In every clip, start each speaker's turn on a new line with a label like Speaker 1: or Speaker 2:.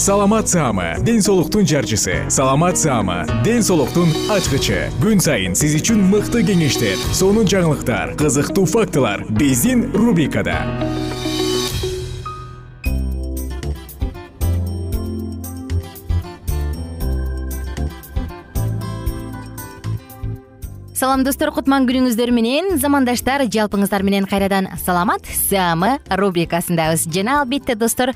Speaker 1: саламат саама ден соолуктун жарчысы. Саламат саама ден соолуктун ачкычы. Күн сайын сиз үчүн мыкты кеңештер сонун жаңылыктар кызыктуу фактылар биздин рубрикада.
Speaker 2: Салам достор кутман күнүңүздөр менен замандаштар жалпыңыздар менен кайрадан саламат саамы рубрикасындабыз. Жана албетте достор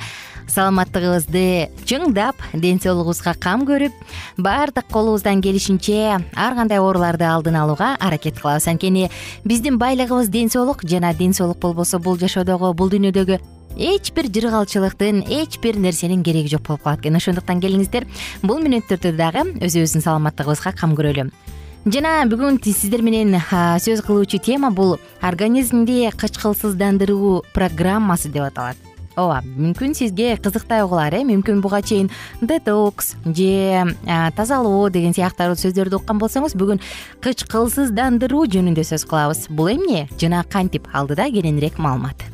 Speaker 2: саламаттыгыбызды чыңдап ден соолугубузга кам көрүп баардык колубуздан келишинче ар кандай ооруларды алдын алууга аракет кылабыз. Анткени биздин байлыгыбыз ден соолук жана ден соолук болбосо бул жашоодогу бул дүйнөдөгү эч бир жыргалчылыктын эч бир нерсенин кереги жок болуп калат экен. Ошондуктан келиңиздер бул мүнөттөрдө дагы өзүбүздүн саламаттыгыбызга кам көрөлү. Жана бүгүн сиздер менен сөз кылуучу тема бул организмди кычкылсыздандыруу программасы деп аталат ооба мүмкүн сизге кызыктай угулар э? Мүмкүн буга чейин детокс же тазалоо деген сыяктуу сөздөрдү уккан болсоңуз бүгүн кычкылсыздандыруу жөнүндө сөз кылабыз. Бул эмне? Жана кантип алдыда кененирээк маалымат.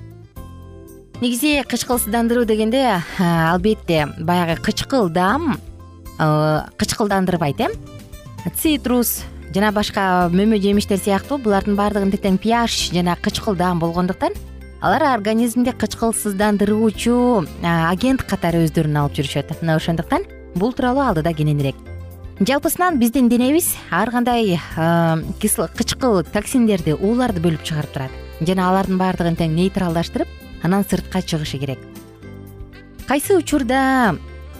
Speaker 2: Негизи кычкылсыздандыруу дегенде албетте баягы кычкылдам кычкылдандырбайт э? Цитрус жана башка мөмө жемиштер сыяктуу булардын баардыгында тең пиаш жана кычкылдам болгондуктан алар организмди кычкылсыздандыруучу агент катары өздөрүн алып жүрүшөт. Мына ошондуктан бул тууралуу алдыда кененирээк. Жалпысынан биздин денебиз ар кандай кычкыл токсиндерди ууларды бөлүп чыгарып турат. Жана алардын баардыгын тең нейтралдаштырып анан сыртка чыгышы керек. Кайсы учурда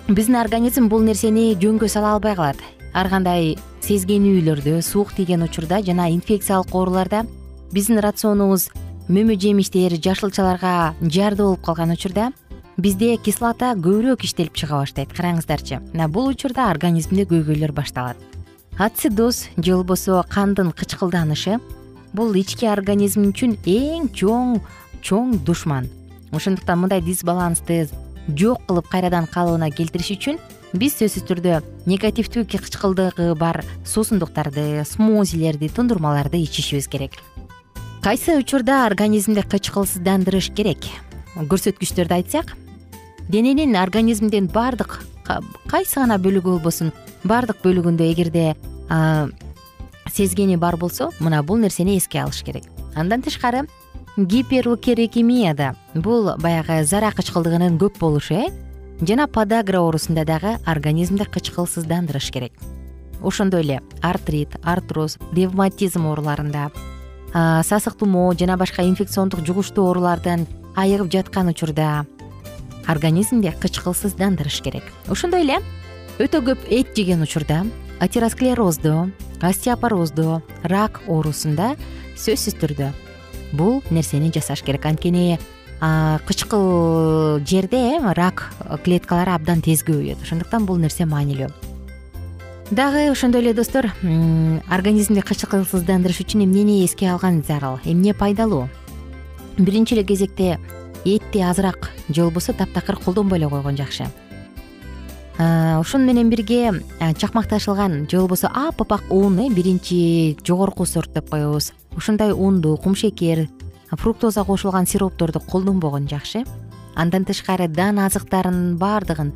Speaker 2: биздин организм бул нерсени жөнгө сала албай калат? Ар кандай сезгенүүлөрдө суук тийген учурда жана инфекциялык ооруларда биздин рационубуз мөмө жемиштер жашылчаларга жарды болуп калган учурда бизде кислота көбүрөөк иштелип чыга баштайт. Караңыздарчы мына бул учурда организмде көйгөйлөр башталат. Ацидоз же болбосо кандын кычкылданышы бул ички организм үчүн эң чоң чоң душман. Ошондуктан мындай дисбалансты жок кылып кайрадан калыбына келтириш үчүн биз сөзсүз түрдө негативдүү кычкылдыгы бар суусундуктарды смозилерди тундурмаларды ичишибиз керек кайсы учурда организмди кычкылсыздандырыш керек? Көрсөткүчтөрдү айтсак дененин организмдин баардык кайсы гана бөлүгү болбосун баардык бөлүгүндө эгерде сезгени бар болсо мына бул нерсени эске алыш керек. Андан тышкары гиперукерекемияда бул баягы зара кычкылдыгынын көп болушу э? Жана подагра оорусунда дагы организмди кычкылсыздандырыш керек. Ошондой эле артрит артроз ревматизм ооруларында сасык тумоо жана башка инфекциондук жугуштуу оорулардан айыгып жаткан учурда организмди кычкылсыздандырыш керек. Ошондой эле өтө көп эт жеген учурда атеросклероздо остеопороздо рак оорусунда сөзсүз түрдө бул нерсени жасаш керек. Анткени кычкыл жерде рак клеткалары абдан тез көбөйөт ошондуктан бул нерсе маанилүү дагы ошондой эле достор организмди кычкылсыздандырыш үчүн эмнени эске алган зарыл? Эмне пайдалуу? Биринчи эле кезекте этти азыраак же болбосо таптакыр колдонбой эле койгон жакшы. Ошону менен бирге чакмак ташылган же болбосо апапак ун э биринчи жогорку сорт деп коебуз. Ушундай унду кумшекер фруктоза кошулган сиропторду колдонбогон жакшы. Андан тышкары дан азыктарынын баардыгын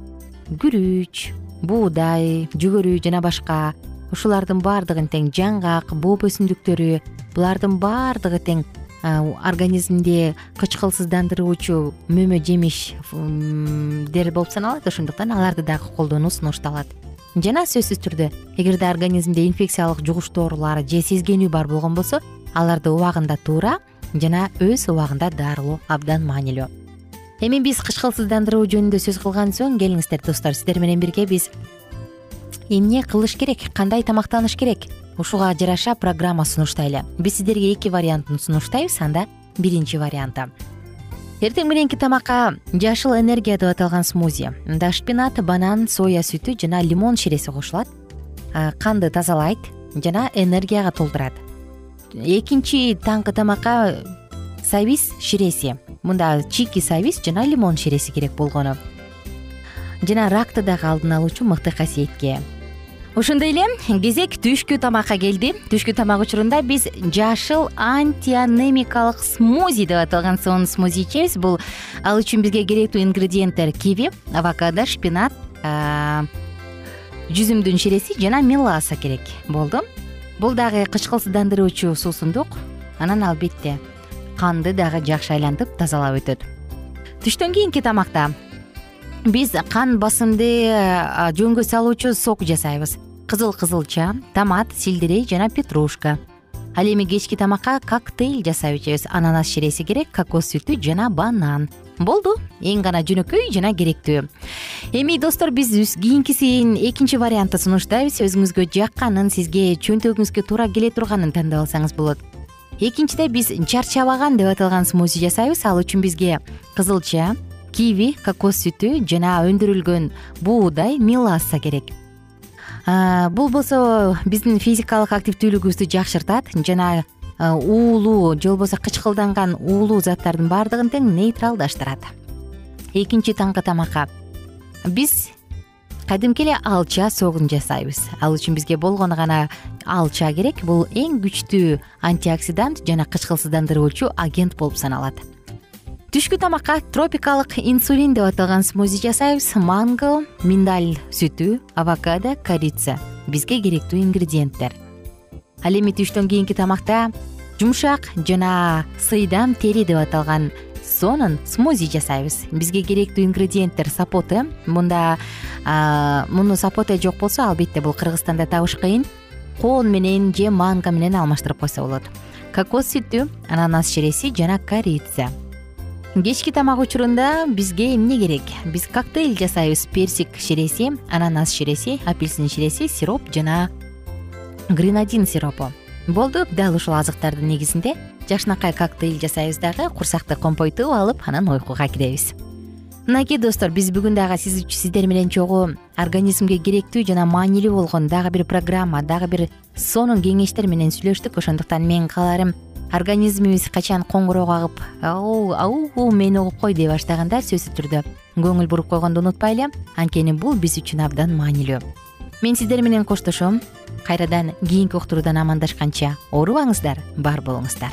Speaker 2: күрүч буудай жүгөрү жана башка. Ушулардын баардыгын тең жаңгак бооп өсүмдүктөрү булардын баардыгы тең организмде кычкылсыздандыруучу мөмө жемиштер болуп саналат. Ошондуктан аларды дагы колдонуу сунушталат. Жана сөзсүз түрдө эгерде организмде инфекциялык жугуштуу оорулар же сезгенүү бар болгон болсо аларды убагында туура жана өз убагында дарылоо абдан маанилүү эми биз кычкылсыздандыруу жөнүндө сөз кылган соң келиңиздер достор. Сиздер менен бирге биз эмне кылыш керек кандай тамактаныш керек? Ушуга жараша программа сунуштайлы. Биз сиздерге эки вариантын сунуштайбыз анда биринчи варианты. Эртең мененки тамакка жашыл энергия деп аталган смузи. Мында шпинат банан соя сүтү жана лимон ширеси кошулат. Канды тазалайт жана энергияга толтурат. Экинчи таңкы тамакка сабиз ширеси. Мында чийки сабиз жана лимон ширеси керек болгону. Жана ракты дагы алдын алуучу мыкты касиетке. Ошондой эле кезек түшкү тамакка келди. Түшкү тамак учурунда биз жашыл антианемикалык смузи деп аталган сонун смузи ичебиз. Бул ал үчүн бизге керектүү ингредиенттер киви авокадо шпинат жүзүмдүн ширеси жана меласа керек болду. Бул дагы кычкылсыздандыруучу суусундук. Анан албетте канды дагы жакшы айлантып тазалап өтөт. Түштөн кийинки тамакта биз кан басымды жөнгө салуучу сок жасайбыз. Кызыл кызылча томат сельдерей жана петрушка. Ал эми кечки тамакка коктейль жасап ичебиз ананас ширеси керек кокос сүтү жана банан. Болду. Эң гана жөнөкөй жана керектүү. Эми достор биз кийинкисин экинчи вариантты сунуштайбыз. Өзүңүзгө жакканын сизге чөнтөгүңүзгө туура келе турганын тандап алсаңыз болот экинчиде биз чарчабаган деп аталган смузи жасайбыз. Ал үчүн бизге кызылча киви кокос сүтү жана өндүрүлгөн буудай меласа керек. Бул болсо биздин физикалык активдүүлүгүбүздү жакшыртат жана уулуу же болбосо кычкылданган уулуу заттардын баардыгын тең нейтралдаштырат. Экинчи таңкы тамакка. Биз кадимки эле алча согун жасайбыз. Ал үчүн бизге болгону гана алча керек. Бул эң күчтүү антиоксидант жана кычкылсыздандыруучу агент болуп саналат. Түшкү тамакка тропикалык инсулин деп аталган смузи жасайбыз. Манго миндаль сүтү авокадо корица. Бизге керектүү ингредиенттер. Ал эми түштөн кийинки тамакта жумшак жана сыйдам тери деп аталган сонун смузи жасайбыз. Бизге керектүү ингредиенттер сапоте мында муну сапоте жок болсо албетте бул кыргызстанда табыш кыйын. Коон менен же манго менен алмаштырып койсо болот. Кокос сүтү ананас ширеси жана корица. Кечки тамак учурунда бизге эмне керек? Биз коктейль жасайбыз. Персик ширеси ананас ширеси апельсин ширеси сироп жана гренадин сиропу. Болду дал ушул азыктардын негизинде жакшынакай коктейль жасайбыз дагы курсакты компойтуп алып анан уйкуга киребиз. Мынакей достор биз бүгүн дагы сиздер менен чогуу организмге керектүү жана маанилүү болгон дагы бир программа дагы бир сонун кеңештер менен сүйлөштүк. Ошондуктан менин кааларым организмибиз качан коңгуроо кагып ау мени угуп кой дей баштаганда сөзсүз түрдө. Көңүл буруп койгонду унутпайлы анткени бул биз үчүн абдан маанилүү. Мен сиздер менен коштошом. Кайрадан кийинки уктуруудан амандашканча оорубаңыздар бар болуңуздар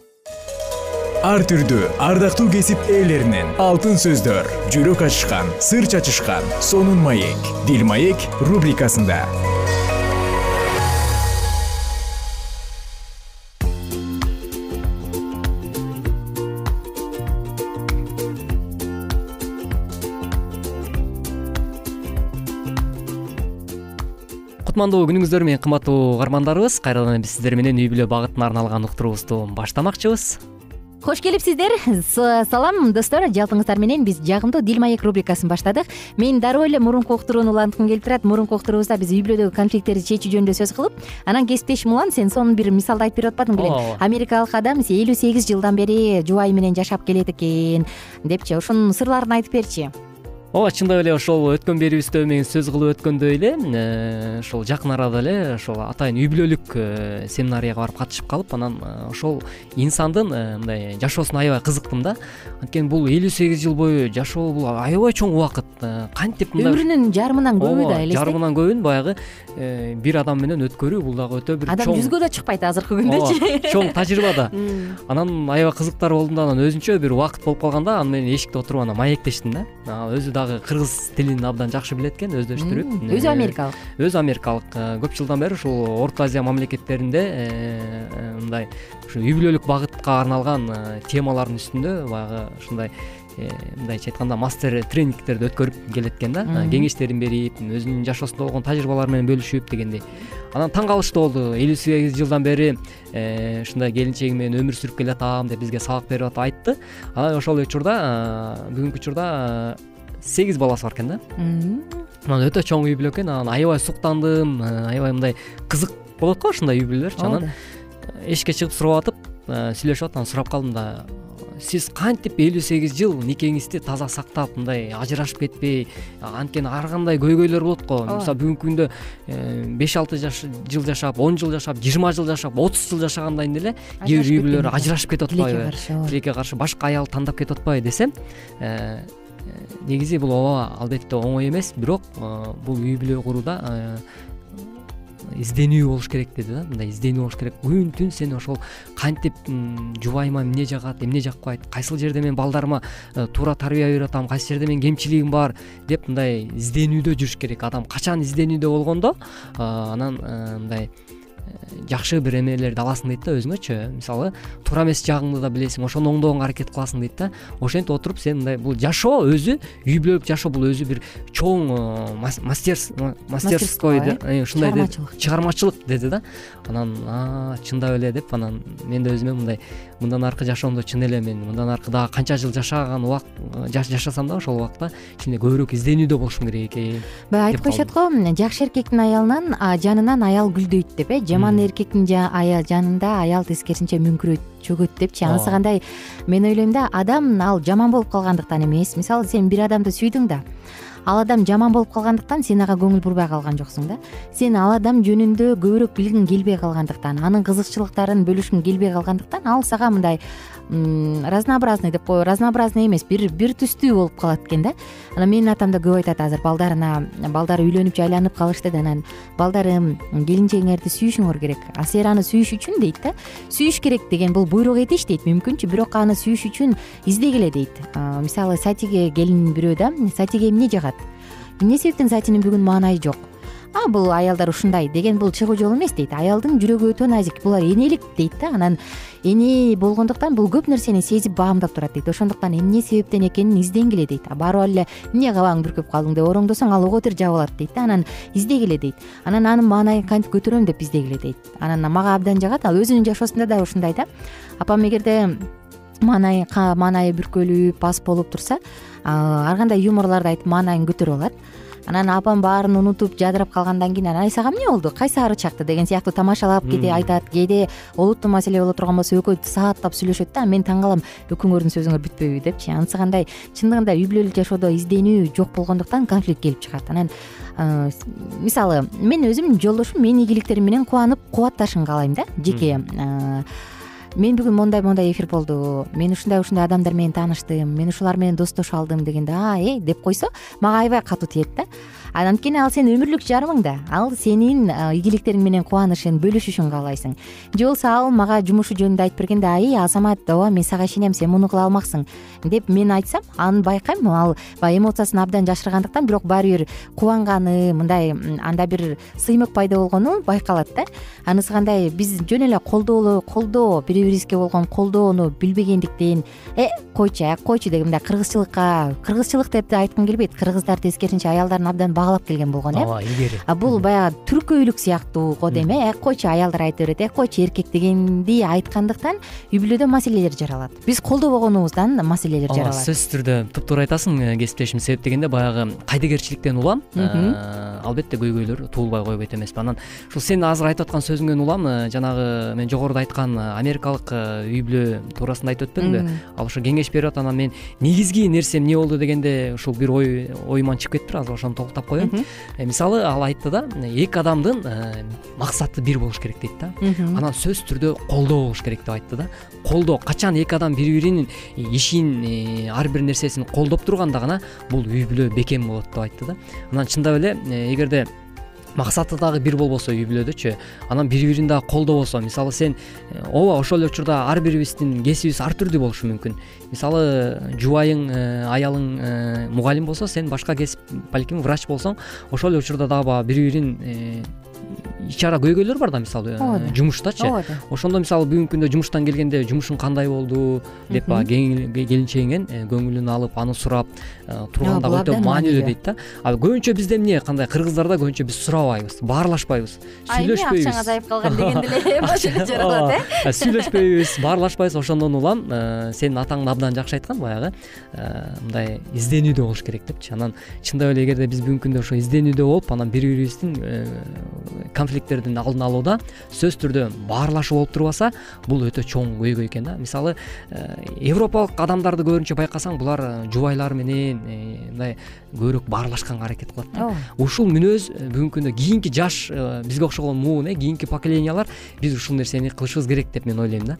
Speaker 1: ар түрдүү ардактуу кесип ээлеринен алтын сөздөр жүрөк ачышкан сыр чачышкан сонун маек дил маек рубрикасында.
Speaker 3: Кутмандуу күнүңүздөр менен кымбаттуу угармандарыбыз кайрадан биз сиздер менен үй бүлө багытына арналган уктуруубузду баштамакчыбыз
Speaker 2: кош келипсиздер. Салам достор. Жалпыңыздар менен биз жагымдуу дил маек рубрикасын баштадык. Мен дароо эле мурунку уктурууну уланткым келип турат. Мурунку уктуруубузда биз үй бүлөдөгү конфликттерди чечүү жөнүндө сөз кылып анан кесиптешим улан сен сонун бир мисалды айтып берип атпадың белең
Speaker 3: ооба
Speaker 2: америкалык адам элүү сегиз жылдан бери жубайы менен жашап келет экен. Депчи ошонун сырларын айтып берчи
Speaker 3: ооба чындап эле ошол өткөн берүүбүздө мен сөз кылып өткөндөй эле э, ошол жакын арада эле ошол атайын үй бүлөлүк э, семинарияга барып катышып калып анан э, ошол инсандын мындай жашоосуна аябай кызыктым да. Анткени бул элүү сегиз жыл бою жашоо бул аябай чоң убакыт кантип мындай
Speaker 2: өмүрүнүн жарымынан көбү да элестеи
Speaker 3: жарымынан көбүн баягы бир адам менен өткөрүү бул дагы өтө бир
Speaker 2: адам
Speaker 3: чоң
Speaker 2: жүзгө да чыкпайт азыркы күндөчү
Speaker 3: чоң тажрыйба да. Анан аябай кызыктар болдум да анан өзүнчө бир убакыт болуп калганда аны менен эшикте отуруп анан маектештим да. Өзү дагы кыргыз тилин абдан жакшы билет экен өздөштүрүп.
Speaker 2: Өзү америкалык.
Speaker 3: өзү америкалык. Көп жылдан бери ушул орто азия мамлекеттеринде э, мындай ушу үй бүлөлүк багытка арналган э, темалардын үстүндө баягы ушундай э, мындайча айтканда мастер тренингтерди өткөрүп келет экен да. Кеңештерин берип өзүнүн жашоосунда болгон тажрыйбалары менен бөлүшүп дегендей. Анан таң калыштуу болду. Элүү сегиз жылдан бери ушундай келинчегим менен өмүр сүрүп келатам деп бизге сабак берип атып айтты. Анан ошол учурда бүгүнкү учурда сегиз баласы бар экен да? Анан өтө чоң үй бүлө экен. Анан аябай суктандым. Э, аябай мындай кызык болот го ушундай үй бүлөлөрчү анан эшикке чыгып сурап атып э, сүйлөшүп атып анан сурап калдым да. Сиз кантип элүү сегиз жыл никеңизди таза сактап мындай ажырашып кетпей анткени ар кандай көйгөйлөр болот го. Мисалы бүгүнкү күндө э, беш алты жыл жашап он жыл жашап жыйырма жыл жашап отуз жыл жашагандан эле кээ бир үй бүлөлөр ажырашып кетип атпайбы.
Speaker 2: Тилекке каршы
Speaker 3: башка аял тандап кетип атпайбы десем негизи бул ооба албетте оңой эмес бирок э, бул үй бүлө курууда э, изденүү болуш керек деди да. Мындай изденүү болуш керек. Күн түн сен ошол кантип жубайыма эмне жагат эмне жакпайт кайсыл жерде мен балдарыма э, туура тарбия берип атам кайсы жерде менин кемчилигим бар деп мындай изденүүдө жүрүш керек. Адам качан изденүүдө болгондо анан мындай жакшы бир эмелерди аласың дейт да өзүңөчү мисалы туура эмес жагыңды да билесиң ошону оңдоогонго аракет кыласың дейт да. Ошентип отуруп сен мындай бул жашоо өзү үй бүлөлүк жашоо бул өзү бир чоң э, мастерской э, ушундай
Speaker 2: чыгармачылык.
Speaker 3: чыгармачылык деди да. Анан чындап эле деп анан мен да өзүмө мындай мындан аркы жашоомдо чын эле мен мындан аркы дагы канча жыл жашаган убакт э, жашасам да ошол убакта кичине көбүрөөк изденүүдө болушум керек экен
Speaker 2: баягы айтып коюшат го жакшы эркектин аялынан жанынан аял гүлдөйт деп э жаман эркектин жанында аял тескерисинче мүңкүрөйт чөгөт депчи. Анысы кандай? Мен ойлойм да адам ал жаман болуп калгандыктан эмес. Мисалы сен бир адамды сүйдүң да ал адам жаман болуп калгандыктан сен ага көңүл бурбай калган жоксуң да. Сен ал адам жөнүндө көбүрөөк билгиң келбей калгандыктан анын кызыкчылыктарын бөлүшкүң келбей калгандыктан ал сага мындай разнообразный деп коебу разнообразный эмес бир бир түстүү болуп калат экен да. Анан менин атам да көп айтат азыр балдарына балдары үйлөнүп жайланып калышты да анан балдарым келинчегиңерди сүйүшүңөр керек а силер аны сүйүш үчүн дейт да. Сүйүш керек деген бул буйрук этиштейт мүмкүнчү бирок аны сүйүш үчүн издегиле дейт. Мисалы сатиге келин бирөө да сатиге эмне жагат эмне себептен сатинин бүгүн маанайы жок. А бул аялдар ушундай деген бул чыгуу жол эмес дейт. Аялдын жүрөгү өтө назик булар энелик дейт да. Анан эне болгондуктан бул көп нерсени сезип баамдап турат дейт. Ошондуктан эмне себептен экенин изденгиле дейт. Барып эле эмне кабагың бүркөп калдың деп ороңдосоң ал ого бетер жабылат дейт да. Анан издегиле дейт. Анан анын маанайын кантип көтөрөм деп издегиле дейт. Анан мага абдан жагат ал өзүнүн жашоосунда дагы ушундай да. Апам эгерде маанайы маанайы бүркөлүп ас болуп турса ар кандай юморлорду айтып маанайын көтөрүп алат. Анан апам баарын унутуп жадырап калгандан кийин анан ай сага эмне болду? Кайсы ары чакты? деген сыяктуу тамашалап кээде айтат. Кээде олуттуу маселе боло турган болсо экөө сааттап сүйлөшөт да мен таң калам экөөңөрдүн сөзүңөр бүтпөйбү депчи. Анысы кандай чындыгында үй бүлөлүк жашоодо изденүү жок болгондуктан конфликт келип чыгат. Анан мисалы мен өзүм жолдошум менин ийгиликтерим менен кубанып кубатташын каалайм да жеке мен бүгүн мондай мондай эфир болду мен ушундай ушундай адамдар менен тааныштым мен ушулар менен достошо алдым дегенде а э деп койсо мага аябай катуу тиет да анткени ал сенин өмүрлүк жарымың да ал сенин ийгиликтериң менен кубанышын бөлүшүшүн каалайсың. Же болбосо ал мага жумушу жөнүндө айтып бергенде ай азамат ооба мен сага ишенем сен муну кыла алмаксың деп мен айтсам аны байкайм ал баягы эмоциясын абдан жашыргандыктан бирок баары бир кубанганы мындай анда бир сыймык пайда болгону байкалат да. Анысы кандай биз жөн эле колдоо колдоо бири бирибизге болгон колдоону билбегендиктен э койчу койчу деген мындай кыргызчылыкка кыргызчылык деп да айткым келбейт. Кыргыздар тескерисинче аялдарын абдан багалап келген болгон э?
Speaker 3: Ооба илгери.
Speaker 2: Бул баягы түркөйлүк сыяктуу го дейм э? Койчу аялдар айта берет э? Койчу эркек дегенди айткандыктан үй бүлөдө маселелер жаралат. Биз колдобогонубуздан маселелер жаралат.
Speaker 3: ооба сөзсүз түрдө туптуура айтасың э, кесиптешим. Себеп дегенде баягы кайдыгерчиликтен улам. Э, албетте көйгөйлөр туулбай койбойт эмеспи анан. Ушул сен азыр айтып аткан сөзүңөн улам э, жанагы мен жогоруда айткан америкалык үй бүлө туурасында айтып өтпөдүмбү ал ошо кеңеш берип атат анан мен негизги нерсе эмне болду дегенде ушул бир ой оюман чыгып кетиптир. Азыр ошону токтоп коеюн. Э, мисалы ал айтты да эки адамдын э, максаты бир болуш керек дейт да. Анан сөзсүз түрдө колдоо болуш керек деп айтты да. Колдоо качан эки адам бири биринин ишин э, ар бир нерсесин колдоп турганда гана бул үй бүлө бекем болот деп айтты да. Анан чындап эле эгерде максаты дагы бир болбосо үй бүлөдөчү анан бири бирин дагы колдобосо. Мисалы сен э, ооба ошол эле учурда ар бирибиздин кесибибиз ар түрдүү болушу мүмкүн. Мисалы жубайың э, аялың э, мугалим болсо сен башка кесип балким врач болсоң ошол эле учурда дагы баягы бири бирин ич ара көйгөйлөр бар да мисалы э, жумуштачы. Ооба ошондо мисалы бүгүнкү күндө жумуштан келгенде жумушуң кандай болду деп баягы келинчегиңен э, көңүлүн алып аны сурап э, турган дагы өтө маанилүү дейт да. А көбүнчө бизде эмне кандай кыргыздарда көбүнчө биз сурабайбыз баарлашпайбыз сүйлөшпөйбүз.
Speaker 2: акчаң азайып калган дегенде эле жаралат
Speaker 3: э? Сүйлөшпөйбүз баарлашпайбыз ошондон улам сенин атаң да абдан жакшы айткан баягы мындай изденүүдө болуш керек депчи. Анан чындап эле эгерде биз бүгүнкү күндө ошо изденүүдө болуп анан бири бирибиздин конфликттердин алдын алууда сөзсүз түрдө баарлашуу болуп турбаса бул өтө чоң көйгөй экен да. Мисалы э, европалык адамдарды көбүнчө байкасаң булар э, жубайлары менен э, мындай көбүрөөк баарлашканга аракет кылат да. Ушул мүнөз бүгүнкү күндө кийинки жаш бизге окшогон муун э кийинки поколениялар биз ушул нерсени кылышыбыз керек деп мен ойлойм да.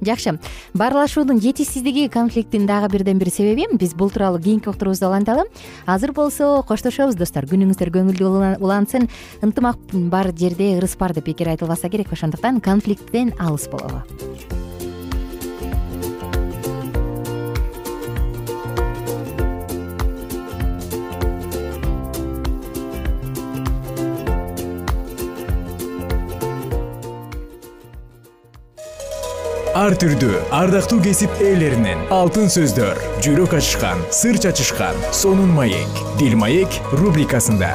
Speaker 2: Жакшы. Баарлашуудун жетишсиздиги конфликттин дагы бирден бир себеби биз бул тууралуу кийинки уктуруубузда уланталы азыр болсо коштошобуз достор. Күнүңүздөр көңүлдүү улансын. Ынтымак бар жерде ырыс бар деп бекер айтылбаса керек ошондуктан конфликттен алыс бололу
Speaker 1: ар түрдүү ардактуу кесип ээлеринен алтын сөздөр жүрөк ачышкан сыр чачышкан сонун маек бил маек рубрикасында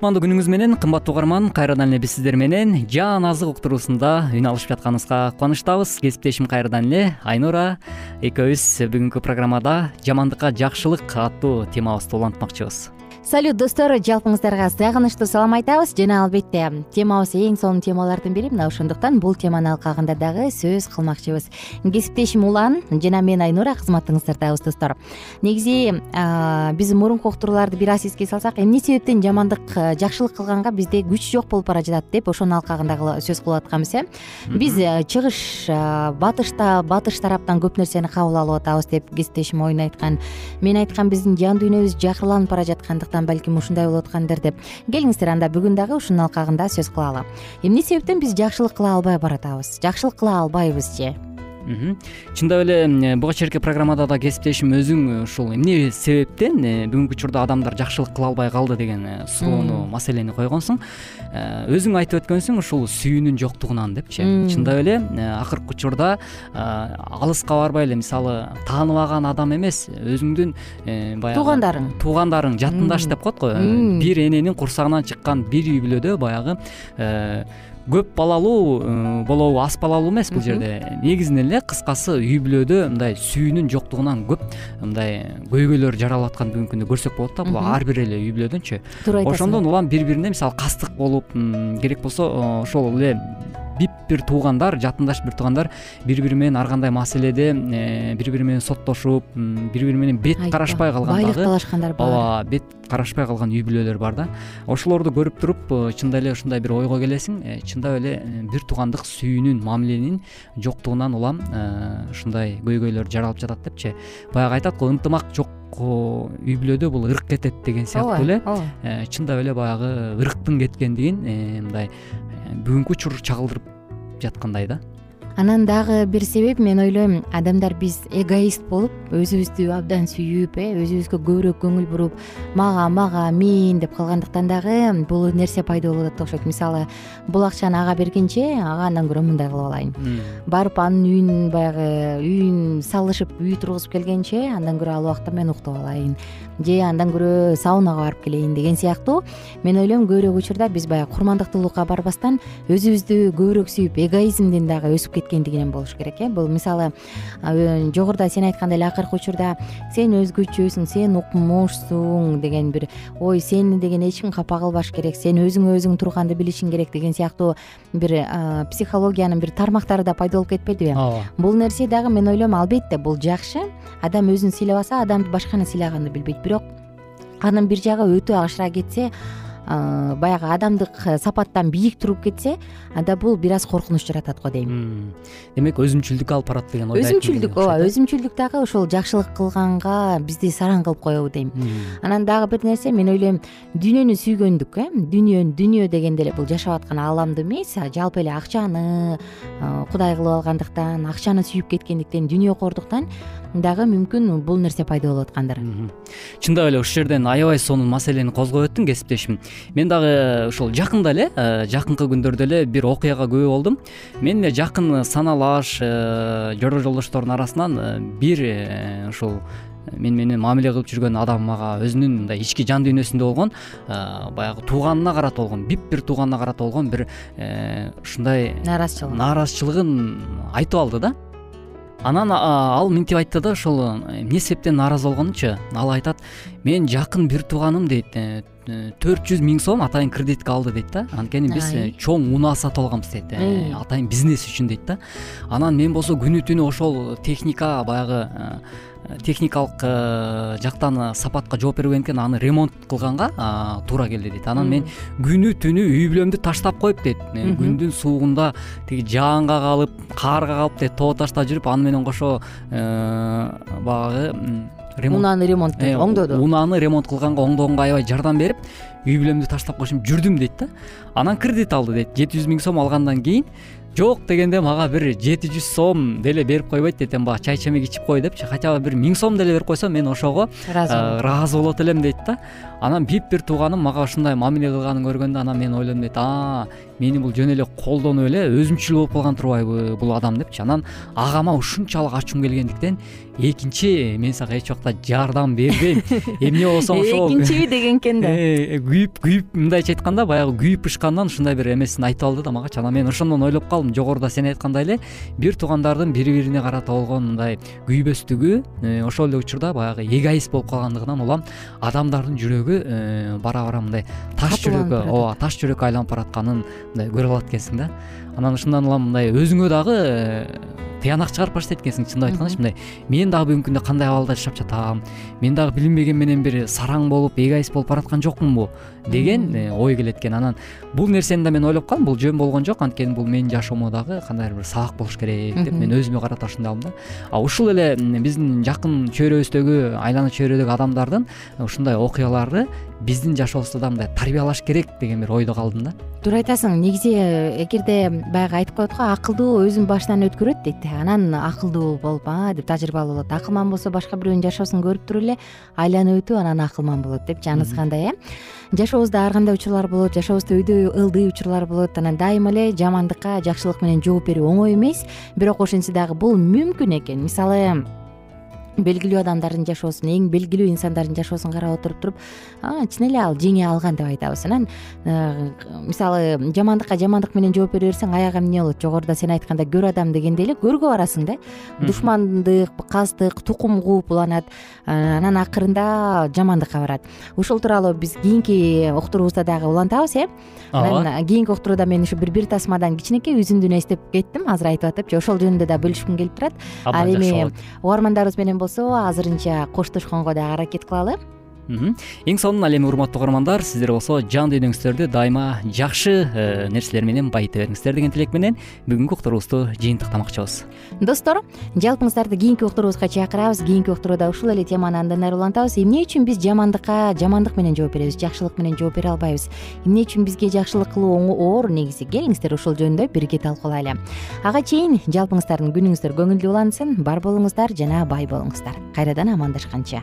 Speaker 3: кутмандуу күнүңүз менен кымбаттуу угарман кайрадан эле биз сиздер менен жан азык уктуруусунда үн алышып жатканыбызга кубанычтабыз кесиптешим кайрадан эле айнура экөөбүз бүгүнкү программада жамандыкка жакшылык аттуу темабызды улантмакчыбыз
Speaker 2: салют достор жалпыңыздарга сагынычтуу салам айтабыз. Жана албетте темабыз эң сонун темалардын бири. Мына ошондуктан бул теманын алкагында дагы сөз кылмакчыбыз. Кесиптешим улан жана мен айнура кызматыңыздардабыз достор. Негизи биз мурунку уктурууларды бир аз эске салсак эмне себептен жамандык жакшылык кылганга бизде күч жок болуп бара жатат деп ошонун алкагында сөз кылып атканбыз э. Биз э, чыгыш батышта батыш тараптан көп нерсени кабыл алып атабыз деп кесиптешим оюн айткан. Мен айткам биздин жан дүйнөбүз жакырланып бара жаткандыктан балким ушундай болуп аткандыр деп. Келиңиздер анда бүгүн дагы ушунун алкагында сөз кылалы эмне себептен биз жакшылык кыла албай баратабыз? Жакшылык кыла албайбызчы
Speaker 3: чындап эле буга чейинки программада да кесиптешим өзүң э, ушул эмне себептен э, бүгүнкү учурда адамдар жакшылык кыла албай калды деген э, суроону маселени койгонсуң өзүң айтып өткөнсүң ушул сүйүүнүн жоктугунан депчи. Чындап эле акыркы учурда алыска барбай эле мисалы тааныбаган адам эмес өзүңдүн баягы
Speaker 2: туугандарың
Speaker 3: туугандарың жакындаш деп коет го. Бир эненин курсагынан чыккан бир үй бүлөдө баягы көп балалуу э, болобу аз балалуу эмес бул жерде. Негизинен эле кыскасы үй бүлөдө мындай сүйүүнүн жоктугунан көп мындай көйгөйлөр жаралып атканын бүгүнкү күндө көрсөк болот да бул ар бир эле үй бүлөдөнчү
Speaker 2: туура айтасың.
Speaker 3: Ошондон улам бири бирине мисалы кастык болуп керек болсо ошол эле бир туугандар жакындаш бир туугандар бири бири менен ар кандай маселеде э, бири бири менен соттошуп бири бири менен бет карашпай калган дагы
Speaker 2: байлык талашкандар бар.
Speaker 3: ооба бет карашпай калган үй бүлөлөр бар да. Ошолорду көрүп туруп э, чындап эле ушундай бир ойго келесиң э, чындап эле бир туугандык сүйүүнүн мамиленин жоктугунан улам ушундай көйгөйлөр жаралып жатат депчи. Баягы айтат го ынтымак жок үй бүлөдө бул ырк кетет деген сыяктуу эле.
Speaker 2: ооба.
Speaker 3: Чындап эле баягы ырктын кеткендигин мындай бүгүнкү учур чагылдырып жаткандай да
Speaker 2: анан дагы бир себеп мен ойлойм адамдар биз эгоист болуп өзүбүздү абдан сүйүп э өзүбүзгө көбүрөөк көңүл буруп мага мага мен деп калгандыктан дагы бул нерсе пайда болуп атат окшойт. Мисалы бул акчаны ага бергенче ага андан көрө мындай кылып алайын. Барып анын үйүн баягы үйүн салышып үй тургузуп келгенче андан көрө ал убакта мен уктап алайын. Же андан көрө саунага барып келейин деген сыяктуу. Мен ойлойм көбүрөөк учурда биз баягы курмандыктуулукка барбастан өзүбүздү көбүрөөк сүйүп эгоизмден дагы өсүп кеткендигинен болуш керек э? Бул мисалы жогоруда сен айткандай эле акыркы учурда сен өзгөчөсүң сен укмушсуң деген бир ой сени деген эч ким капа кылбаш керек сен өзүңө өзүң турганды билишиң керек деген сыяктуу бир психологиянын бир тармактары да пайда болуп кетпедиби
Speaker 3: ооба.
Speaker 2: Бул нерсе дагы мен ойлойм албетте бул жакшы. Адам өзүн сыйлабаса адамды башканы сыйлаганды билбейт. Бирок анын бир жагы өтө ашыра кетсе баягы адамдык сапаттан бийик туруп кетсе анда бул бир аз коркунуч жаратат го дейм.
Speaker 3: Демек өзүмчүлдүккө алып барат деген ойду
Speaker 2: өзүмчүлдүк ооба өзүмчүлдүк дагы ошол жакшылык кылганга бизди сараң кылып коебу дейм. Анан дагы бир нерсе мен ойлойм дүйнөнү сүйгөндүк э дүнүйө дүйнө дегенде эле бул жашап аткан ааламды эмес жалпы эле акчаны кудай кылып алгандыктан акчаны сүйүп кеткендиктен дүйнөкордуктан дагы мүмкүн бул нерсе пайда болуп аткандыр
Speaker 3: чындап эле ушул жерден аябай сонун маселени козгоп өттүң кесиптешим. Мен дагы ушул жакында эле э, жакынкы күндөрдө эле бир окуяга күбө болдум. Менин эле жакын саналаш э, жора жолдоштордун арасынан э, бир ушул мени менен мамиле кылып жүргөн адам мага өзүнүн мындай ички жан дүйнөсүндө болгон баягы тууганына карата болгон бип бир тууганына карата болгон бир ушундай
Speaker 2: нааразычылык
Speaker 3: нааразычылыгын айтып алды да анан ал мынтип айтты да ошол эмне себептен нааразы болгонунчу ал айтат менин жакын бир тууганым дейт э, төрт жүз миң сом атайын кредитке алды дейт да. Анткени биз э, чоң унаа сатып алганбыз дейт э, атайын бизнес үчүн дейт да. Анан мен болсо күнү түнү ошол техника баягы техникалык жактан сапатка жооп бербеген экен аны ремонт кылганга туура келди дейт. Анан мен күнү түнү үй бүлөмдү таштап коюп дейт. Күндүн суугунда тиги жаанга калып каарга калып дейт тоо таштап жүрүп аны менен кошо баягы
Speaker 2: унааны ремонт оңдоду?
Speaker 3: унааны ремонт кылганга оңдогонго аябай жардам берип үй бүлөмдү таштап коюшум жүрдүм дейт да. Анан кредит алды дейт. Жети жүз миң сом алгандан кийин жок дегенде мага бир жети жүз сом деле берип койбойт дейт эми баягы чай чемек ичип кой депчи. Хотя бы бир миң сом деле берип койсо мен ошого ыраазы болот. элем дейт да. Анан бип бир тууганым мага ушундай мамиле кылганын көргөндө анан мен ойлодум дейт мени бул жөн эле колдонуп эле өзүмчүл болуп калган турбайбы бул адам депчи. Анан агама ушунчалык ачуум келгендиктен экинчи мен сага эч убакта жардам бербейм эмне болсоң ошол
Speaker 2: экинчиби деген экен да.
Speaker 3: Э, күйүп күйүп мындайча айтканда баягы күйүп бышкандан ушундай бир эмесин айтып алды да магачы анан мен ошондон ойлоп калдым. Жогоруда сен айткандай эле бир туугандардын бири бирине карата болгон мындай күйбөстүгү э, ошол эле учурда баягы эгоист болуп калгандыгынан улам адамдардын жүрөгү э, бара бара мындай таш жүрөккө ооба таш жүрөккө айланып баратканын мындай көрүп алат экенсиң да. Анан ушундан улам мындай өзүңө дагы тыянак чыгарып баштайт экенсиң чынымды айткандачы мындай. Мен дагы бүгүнкү күндө кандай абалда жашап жатам мен дагы билинбеген менен бир сараң болуп эгоист болуп бараткан жокмунбу деген э, ой келет экен анан. Бул нерсени да мен ойлоп калдым бул жөн болгон жок анткени бул менин жашоомо дагы кандайдыр бир сабак болуш керек деп мен өзүмө карата ошондой алдым да. А ушул эле биздин жакын чөйрөбүздөгү айлана чөйрөдөгү адамдардын ушундай окуялары биздин жашообузду да мындай тарбиялаш керек деген бир ойдо калдым да.
Speaker 2: Туура айтасың негизи эгерде баягы айтып коет го акылдуу өзүнүн башынан өткөрөт дейт анан акылдуу болуп а деп тажрыйбалуу болот. Акылман болсо башка бирөөнүн жашоосун көрүп туруп эле айланып өтүп анан акылман болот деп жанысы кандай э. Жашообузда ар кандай учурлар болот жашообузда өйдө ылдый учурлар болот анан дайыма эле жамандыкка жакшылык менен жооп берүү оңой эмес. Бирок ошентсе дагы бул мүмкүн экен. Мисалы белгилүү адамдардын жашоосун эң белгилүү инсандардын жашоосун карап отуруп туруп чын эле ал жеңе алган деп айтабыз анан э, мисалы жамандыкка жамандык менен жооп бере берсең аягы эмне болот? Жогоруда сен айткандай көр адам дегендей эле көргө барасың да. Душмандык кастык тукум кууп уланат э, анан акырында жамандыкка барат. Ушул тууралуу биз кийинки уктуруубузда дагы улантабыз э? Анан кийинки уктурууда мен ушу бир бир тасмадан кичинекей үзүндүнү эстеп кеттим азыр айтып атып жок ошол жөнүндө да бөлүшкүм келип турат. Ал эми угармандарыбыз менен болсо азырынча коштошконго дагы аракет кылалы
Speaker 3: эң сонун ал эми урматтуу угармандар сиздер болсо жан дүйнөңүздөрдү дайыма жакшы э, нерселер менен байыта бериңиздер деген тилек менен бүгүнкү уктуруубузду жыйынтыктамакчыбыз.
Speaker 2: Достор жалпыңыздарды кийинки уктуруубузга чакырабыз. Кийинки уктурууда ушул эле теманы андан ары улантабыз эмне үчүн биз жамандыкка жамандык менен жооп беребиз жакшылык менен жооп бере албайбыз? Эмне үчүн бизге жакшылык кылуу оор негизи? Келиңиздер ушул жөнүндө бирге талкуулайлы ага чейин жалпыңыздардын күнүңүздөр көңүлдүү улансын бар болуңуздар жана бай болуңуздар. Кайрадан амандашканча